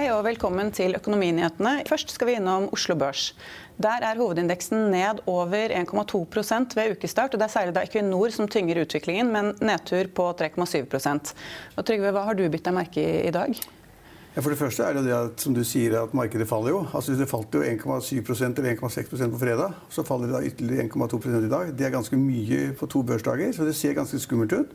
Hei og velkommen til Økonominyhetene. Først skal vi innom Oslo Børs. Der er hovedindeksen ned over 1,2% ved ukestart. og Det er særlig da Equinor som tynger utviklingen, men nedtur på 3,7% Og Trygve, Hva har du bitt deg merke i i dag? Ja, for det første er det det at, som du sier, at markedet faller jo. Altså, det falt jo 1,7% eller 1,6% på fredag. Så faller det da ytterligere 1,2 i dag. Det er ganske mye på to børsdager, så det ser ganske skummelt ut.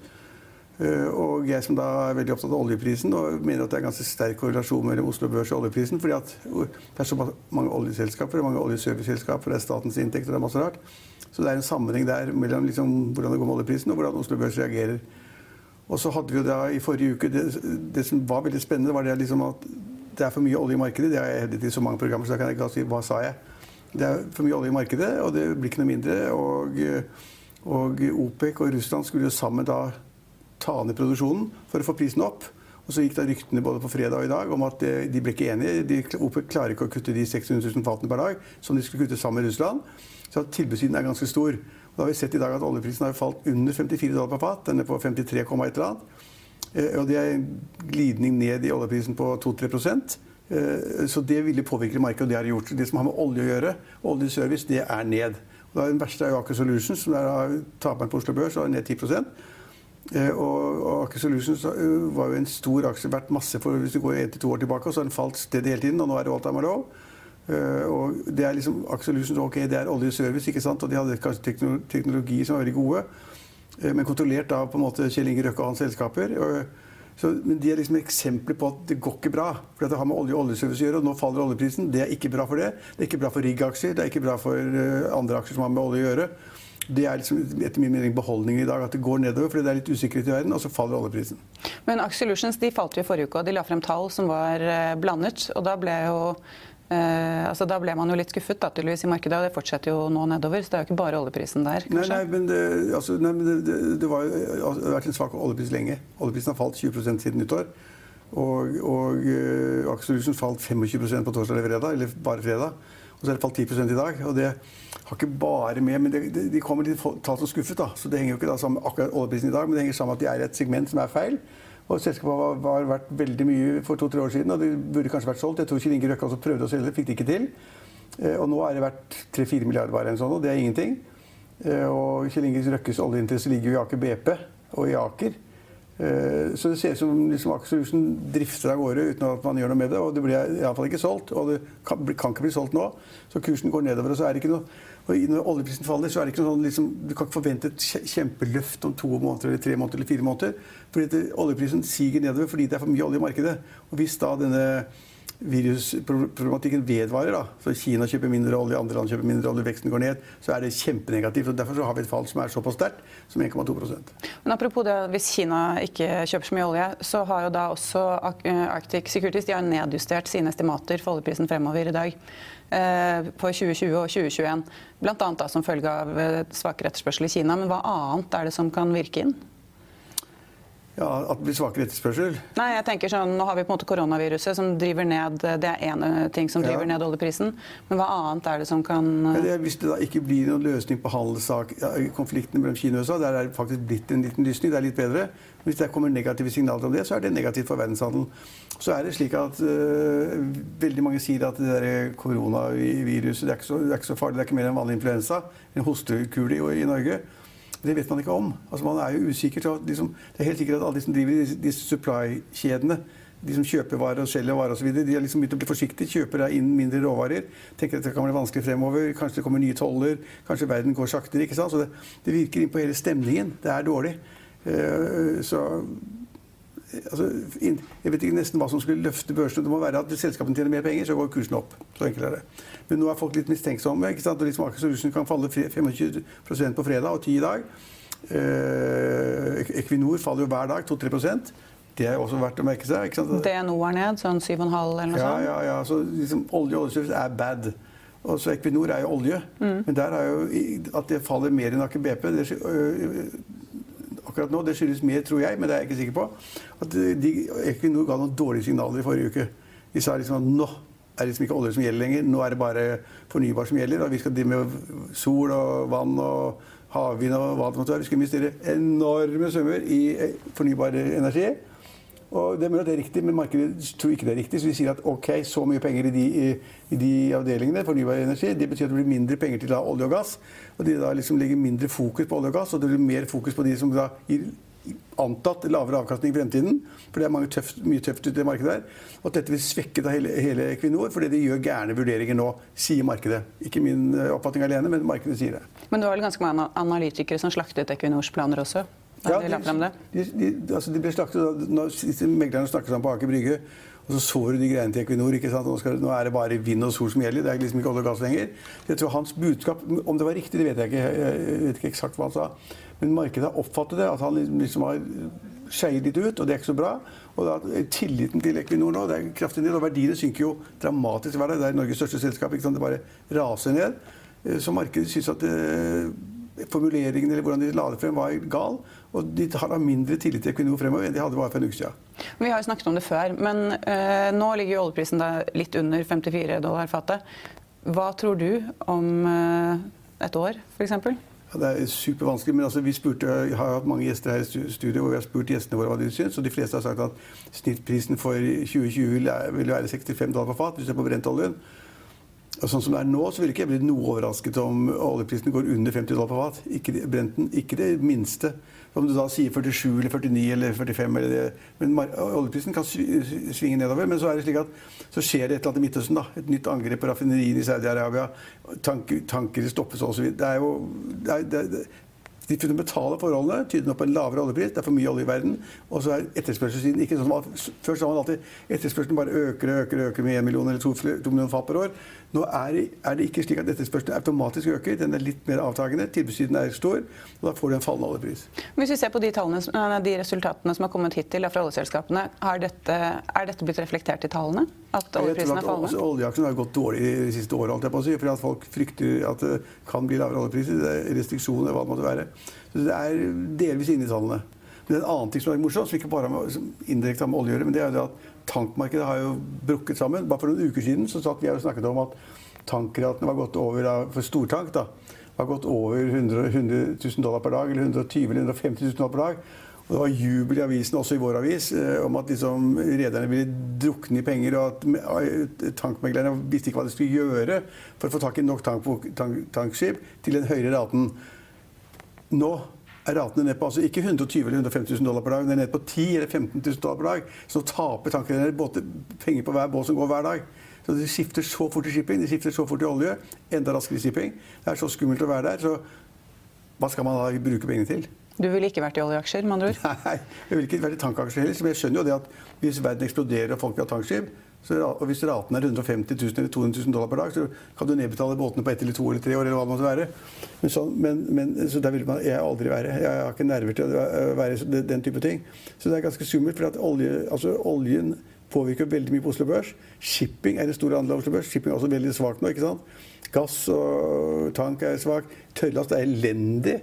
Eh, og jeg som da er veldig opptatt av oljeprisen, og mener at det er ganske sterk korrelasjon mellom Oslo Børs og oljeprisen, fordi at det er så mange oljeselskaper, mange oljeserviceselskaper, det er statens inntekter, det er masse rart. Så det er en sammenheng der mellom liksom, hvordan det går med oljeprisen, og hvordan Oslo Børs reagerer. Og så hadde vi jo da i forrige uke Det, det som var veldig spennende, var det liksom at det er for mye olje i markedet. Det har jeg hevdet i så mange programmer, så da kan jeg ikke si hva sa jeg. Det er for mye olje i markedet, og det blir ikke noe mindre. Og, og OPEC og Russland skulle jo sammen da ta ned produksjonen for å få prisen opp. Og så gikk da ryktene både på fredag og i dag om at de ble ikke enige. De, klarer ikke å kutte de 600 000 fatene per dag som de skulle kutte sammen med Russland. Så tilbudssiden er ganske stor. Og da har vi sett i dag at oljeprisen har falt under 54 dollar per fat. Den er på 53, et eller annet. Eh, og det er en glidning ned i oljeprisen på 2-3 eh, Så det ville påvirke markedet, og det har det gjort. Det som har med olje å gjøre, oljeservice, det er ned. Og Den verste er jo Aker Solutions, som er taperen på Oslo Børs, og er ned 10 Eh, og Aker Solutions eh, var jo en stor aksje verdt masse for hvis du går ett til to år tilbake. og så har den falt stedet hele tiden, og nå er det all time low. Uh, og det er liksom Aker Solutions ok, det er oljeservice, ikke sant? og de hadde kanskje teknologi som var veldig gode. Uh, men kontrollert av på en måte Kjell Inge Røkke og hans selskaper. Så, men de er liksom eksempler på at det går ikke bra. For det har med olje og oljeservice å gjøre, og nå faller oljeprisen. Det er ikke bra for det. Det er ikke bra for rigg-aksjer, det er ikke bra for andre aksjer som har med olje å gjøre. Det er liksom, etter min mening beholdningen i dag, at det går nedover fordi det er litt usikkerhet i verden, og så faller oljeprisen. Men Axelutions de falt jo i forrige uke, og de la frem tall som var eh, blandet. og da ble jo Eh, altså da ble man jo litt skuffet da, tydeligvis i markedet, og det fortsetter jo nå nedover. Så det er jo ikke bare oljeprisen der. kanskje? Nei, nei men, det, altså, nei, men det, det, det, var, altså, det, har vært en svak oljepris lenge. Oljeprisen har falt 20% siden nyttår. Og, og uh, Aker falt 25% på torsdag eller fredag, eller bare fredag. Og så er det falt 10 i dag. og det har ikke bare med Men de, de kommer litt tall som skuffet, da. Så det henger jo ikke da sammen med akkurat oljeprisen i dag, men det henger sammen med at de er i et segment som er feil. Og Selskapet var verdt veldig mye for to-tre år siden, og det burde kanskje vært solgt. Jeg tror Kjell Inge Røkke også prøvde å selge, fikk det ikke til. Uh, og nå er det verdt 3-4 milliarder bare, en sånn, og det er ingenting. Uh, og Kjell Inge Røkkes oljeinteresse ligger jo i Aker BP og i Aker. Eh, så det ser ut som liksom Aker Solution drifter av gårde uten at man gjør noe med det. Og det blir iallfall ikke solgt, og det kan, kan, ikke bli solgt nå. Så kursen går nedover, og så er det ikke noe og når oljeprisen faller, så er det ikke sånn liksom, Du kan ikke forvente et kjempeløft om to måneder eller tre måneder eller fire måneder. fordi oljeprisen siger nedover fordi det er for mye olje i markedet. Og hvis da denne virusproblematikken vedvarer, da, så Kina kjøper mindre olje, andre land kjøper mindre olje, veksten går ned, så er det kjempenegativt. og Derfor har vi et fall som er såpass sterkt som 1,2% Men Apropos det, hvis Kina ikke kjøper så mye olje, så har jo da også Arctic Securities de har nedjustert sine estimater for oljeprisen fremover i dag. Eh, for 2020 og 2021. Bl.a. som følge av eh, svakere etterspørsel i Kina. Men hva annet er det som kan virke inn? Ja, At det blir svakere etterspørsel? Nei, jeg tenker sånn, Nå har vi på en måte koronaviruset som driver ned Det er én ting som driver ja. ned oljeprisen. Men hva annet er det som kan ja, det, Hvis det da ikke blir noen løsning på handelskonfliktene mellom Kina og USA, der er det faktisk blitt en liten lysning, det er litt bedre. Hvis det kommer negative signaler om det, så er det negativt for verdenshandelen. Så er det slik at uh, veldig mange sier at det der koronaviruset det er, så, det er, ikke så, farlig, det er ikke mer enn vanlig influensa. En hostekule i, i Norge. Det vet man ikke om. Altså, man er jo usikker. Så liksom, det er helt sikkert at alle de som driver disse, disse supply-kjedene, de som kjøper varer og selger varer osv., de har liksom begynt å bli forsiktige. Kjøper inn mindre råvarer. Tenker at det kan bli vanskelig fremover. Kanskje det kommer nye toller. Kanskje verden går saktere. ikke sant? Så det, det virker inn på hele stemningen. Det er dårlig. Uh, så altså, Jeg vet ikke nesten hva som skulle løfte børsene. Det må være at selskapene tjener mer penger, så går kursen opp. Så enkelt er det. Men nå er folk litt mistenksomme. ikke sant? Og liksom Aker kan falle 25% på fredag og 10 i dag. Eh, Equinor faller jo hver dag 2-3% det er også verdt å merke seg. ikke sant? DNO er ned, sånn 7,5 eller noe ja, sånt? Ja, ja. Så liksom, olje og oljeservice er bad. Og så Equinor er jo olje. Mm. Men der er jo at det faller mer enn Aker BP det, akkurat nå. Det skyldes mer, tror jeg, men det er jeg ikke sikker på. At de, Equinor ga noen dårlige signaler i forrige uke. De sa liksom at nå er det liksom ikke olje som gjelder lenger. Nå er det bare fornybar som gjelder. Og vi skal drive med sol og vann og havvind og hva det måtte være. Vi skal investere enorme summer i eh, fornybar energi. Og det, det er riktig, men markedet tror ikke det er riktig. Så de sier at ok, så mye penger i de, i de avdelingene, fornybar energi, det betyr at det blir mindre penger til da, olje og gass. Og de da liksom legger mindre fokus på olje og gass, og det blir mer fokus på de som da gir antatt lavere avkastning i fremtiden. For det er tøft, mye tøft ute i markedet der. Og at dette vil svekke hele, hele Equinor fordi de gjør gærne vurderinger nå, sier markedet. Ikke min eh, oppfatning alene, men markedet sier det. Men det var vel ganske mange analytikere som slaktet Equinors planer også? Ja, de, de, de, altså de ble slaktet når meglerne snakket sammen på Aker Brygge. Og så så du de greiene til Equinor. ikke sant? Nå, skal, nå, er det bare vind og sol som gjelder. Det er liksom ikke olje og gass lenger. Jeg tror Hans budskap Om det var riktig, det vet jeg ikke. Jeg vet ikke eksakt hva han sa. Men markedet har oppfattet det. At han liksom, liksom har skeiet litt ut, og det er ikke så bra. Og da, tilliten til Equinor nå det er kraftig ned. Og verdiene synker jo dramatisk hver dag. Det er Norges største selskap. ikke sant? Det bare raser ned. Eh, så markedet syns at det, formuleringen eller hvordan de la det frem, var gal. Og de har da mindre tillit til Equinor fremover enn de hadde bare for en uke siden. Vi har jo snakket om det før, men eh, nå ligger jo oljeprisen litt under 54 dollar fatet. Hva tror du om eh, et år, f.eks.? Ja, det er supervanskelig. men altså, vi spurte, Jeg har hatt mange gjester her i studio, og vi har spurt gjestene våre hva de syns. Og de fleste har sagt at snittprisen for 2020 vil være 65 dollar på fat hvis du ser på brentoljen. Og sånn som det er nå, så vil ikke jeg bli noe overrasket om oljeprisen går under 50 dollar på fat. Ikke, Brenten, ikke det minste. Om du da sier 47 eller 49 eller 45 eller det. Men oljeprisen kan svinge nedover. Men så er det slik at så skjer det et eller annet i Midtøsten. da. Et nytt angrep på raffineriene i Saudi-Arabia. Tanker, tanker stoppes osv. Det er jo det er, det, de fundamentale forholdene tyder nå på en lavere oljepris. Det er for mye olje i verden. Og så er etterspørselssiden ikke sånn som Først sa man alltid etterspørselen bare øker og øker, øker med 1 million eller 2, 2 millioner fat per år. Nå er, det ikke slik at etterspørselen automatisk øker. Den er litt mer avtagende. Tilbudssiden er stor. og Da får du en fallende oljepris. Hvis vi ser på de, tallene, de resultatene som har kommet hittil fra oljeselskapene, dette, er dette blitt reflektert i tallene? At oljeprisen er fallende? Oljeaksjen har gått dårlig de siste årene, si, fordi at folk frykter at det kan bli lavere oljepriser. Er restriksjoner, hva det måtte være. Så det er delvis inne i tallene. Men en annen ting som er morsomt, som ikke bare har indirekte har med olje å gjøre, men det er jo det at tankmarkedet har jo brukket sammen. Bare for noen uker siden så satt vi og snakket om at tankratene var gått over for stortank. da, var gått over 100, 100 000 dollar per dag, eller 120 eller 150 000 dollar per dag. Og Det var jubel i avisen, også i vår avis, eh, om at liksom, rederne ville drukne i penger. Og at eh, tankmeglerne visste ikke hva de skulle gjøre for å få tak i nok tank, tank, tankskip til den høyere raten. Nå er ratene ned på altså ikke 120 eller 150 000 dollar per dag, men ned på 10 eller 15 000 dollar per dag. Så taper tankrederne penger på hver båt som går hver dag. Så De skifter så fort i shipping, de skifter så fort i olje. Enda raskere i shipping. Det er så skummelt å være der. Så hva skal man da bruke pengene til? Du ville ikke vært i oljeaksjer, med andre ord? Nei, jeg ville ikke vært i tankaksjer heller. Men jeg skjønner jo det at hvis verden eksploderer og folk vil ha tankskip, så, og hvis raten er 150 000 eller 200 000 dollar per dag, så kan du nedbetale båtene på ett eller to eller tre år. eller hva det måtte være. Men, så, men, men så der vil man, jeg aldri være. Jeg har ikke nerver til å være den type ting. Så det er ganske skummelt. For olje, altså, oljen påvirker veldig mye på Oslo Børs. Shipping er en stor andel av Oslo Børs. Shipping er også veldig svakt nå. ikke sant? Gass og tank er svak. Tørrlast er elendig.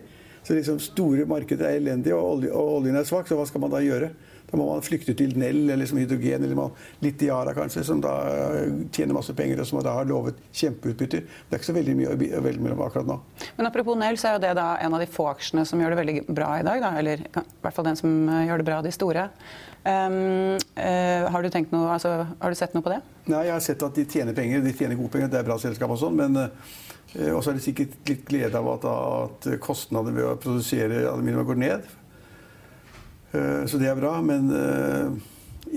Så liksom store markeder er elendige, og oljen er svak, så hva skal man da gjøre? Da må man flykte til Nell eller liksom hydrogen eller Litiara, kanskje, som da tjener masse penger og som da har lovet kjempeutbytter. Det er ikke så veldig mye å velge mellom akkurat nå. Men apropos Nell, så er jo det da en av de få aksjene som gjør det veldig bra i dag. Da, eller i hvert fall den som eh, gjør det bra av de store. Um, uh, har, du noe, altså, har du sett noe på det? Nei, jeg har sett at de tjener penger. De tjener gode penger, det er bra selskap og sånn. men uh, også er det sikkert litt glede av at, at kostnadene ved å produsere aluminium går ned. Eh, så det er bra. Men eh,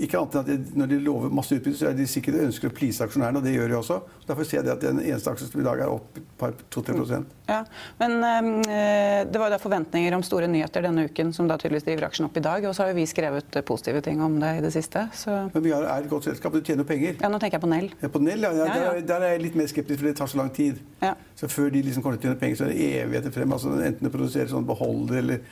ikke annet enn at de, når de lover masse utbytte, så er de sikkert ønsker å please aksjonærene, og det gjør de også. Derfor ser jeg at den eneste aksjen som i dag er opp et 2-3 Ja, Men øh, det var da forventninger om store nyheter denne uken som da tydeligvis driver aksjen opp i dag. Og så har jo vi skrevet positive ting om det i det siste. Så. Men vi er et godt selskap, du tjener penger. Ja, nå tenker jeg på Nell. Ja, på Nell, ja. ja, ja. Der, der, er jeg litt mer skeptisk, for det tar så lang tid. Ja. Så før de liksom kommer til å tjene penger, så er det evigheter frem. Altså, enten de produserer sånn beholder eller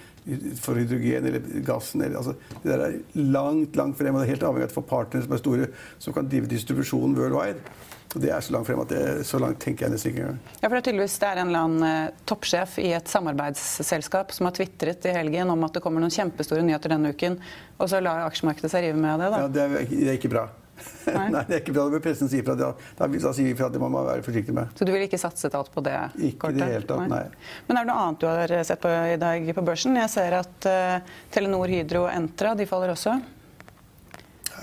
for hydrogen eller gassen. Eller, altså, det der er langt langt frem, og det er helt avhengig av å få partnere som er store, som kan drive distribusjonen worldwide. Det er så langt frem at det, så langt tenker jeg nesten ikke engang. Ja, for det er tydeligvis det er en eller annen eh, toppsjef i et samarbeidsselskap som har tvitret i helgen om at det kommer noen kjempestore nyheter denne uken, og så lar aksjemarkedet seg rive med det? da? Ja, det er, det er ikke bra. Nei. Nei. det er ikke bra. Bør pressen si fra. Da, sier vi fra at det må man være forsiktig med. Så du vil ikke satset alt på det ikke kortet? Ikke det hele tatt, nei. nei. Men er det noe annet du har sett på i dag på børsen? Jeg ser at uh, Telenor, Hydro og Entra de faller også.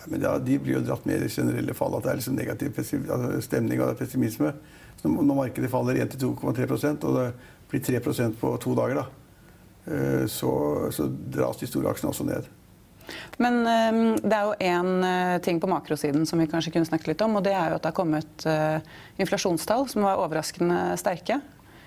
Ja, men ja, De blir jo dratt med i det generelle fallet. At det er liksom negativ altså, stemning og pessimisme. Så når markedet faller 1-2,3 og det blir 3% på to dager, da, uh, så, så dras de store aksjene også ned. Men um, det er jo én eh, ting på makrosiden som vi kanskje kunne snakket litt om. Og det er jo at det har kommet inflasjonstall som var overraskende sterke.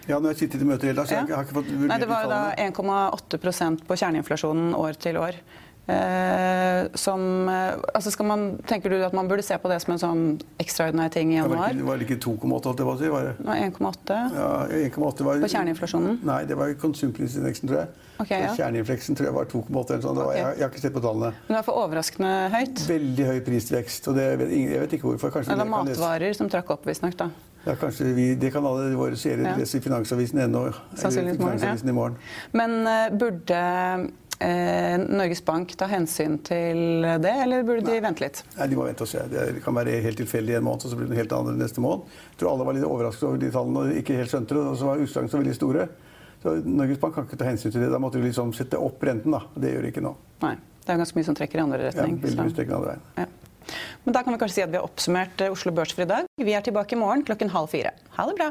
Ja, når jeg sitter i møter hele dag, så ja. jeg har ikke fått Nei, Det var da 1,8% på kjerneinflasjonen år til år. Eh, som eh, altså man, Tenker du at man burde se på det som en sånn ekstraordinær ting i januar? Det var ikke, ikke 2,8, det var, var 1,8 ja, På kjerneinflasjonen? Nei, det var konsumprisindeksen, tror jeg. Okay, ja. Kjerneinfleksen tror jeg var 2,8 eller sånn. Okay. Jeg, jeg, har ikke sett på tallene. Men det var for overraskende høyt? Veldig høy prisvekst. Og det, jeg vet ikke hvorfor. Kanskje det var matvarer som trakk opp, visstnok. Ja, kanskje vi, Det kan alle våre seere ja. lese i Finansavisen ennå. Sannsynligvis i morgen. Men uh, burde Norges Bank ta hensyn til det, eller burde de vente litt? Nei, De må vente og se. Det kan være helt tilfeldig en måned, og så blir det helt annet neste måned. Jeg tror alle var litt overrasket over de tallene og ikke helt skjønte det. Og så var utslagene så veldig store. Så Norges Bank kan ikke ta hensyn til det. Da måtte de liksom sette opp renten. da. Det gjør de ikke nå. Nei. Det er ganske mye som trekker i andre retning. Ja, veldig mye trekker i andre veien. Ja. Men da kan vi kanskje si at vi har oppsummert eh, Oslo Børs for i dag. Vi er tilbake i morgen klokken halv fire. Ha det bra!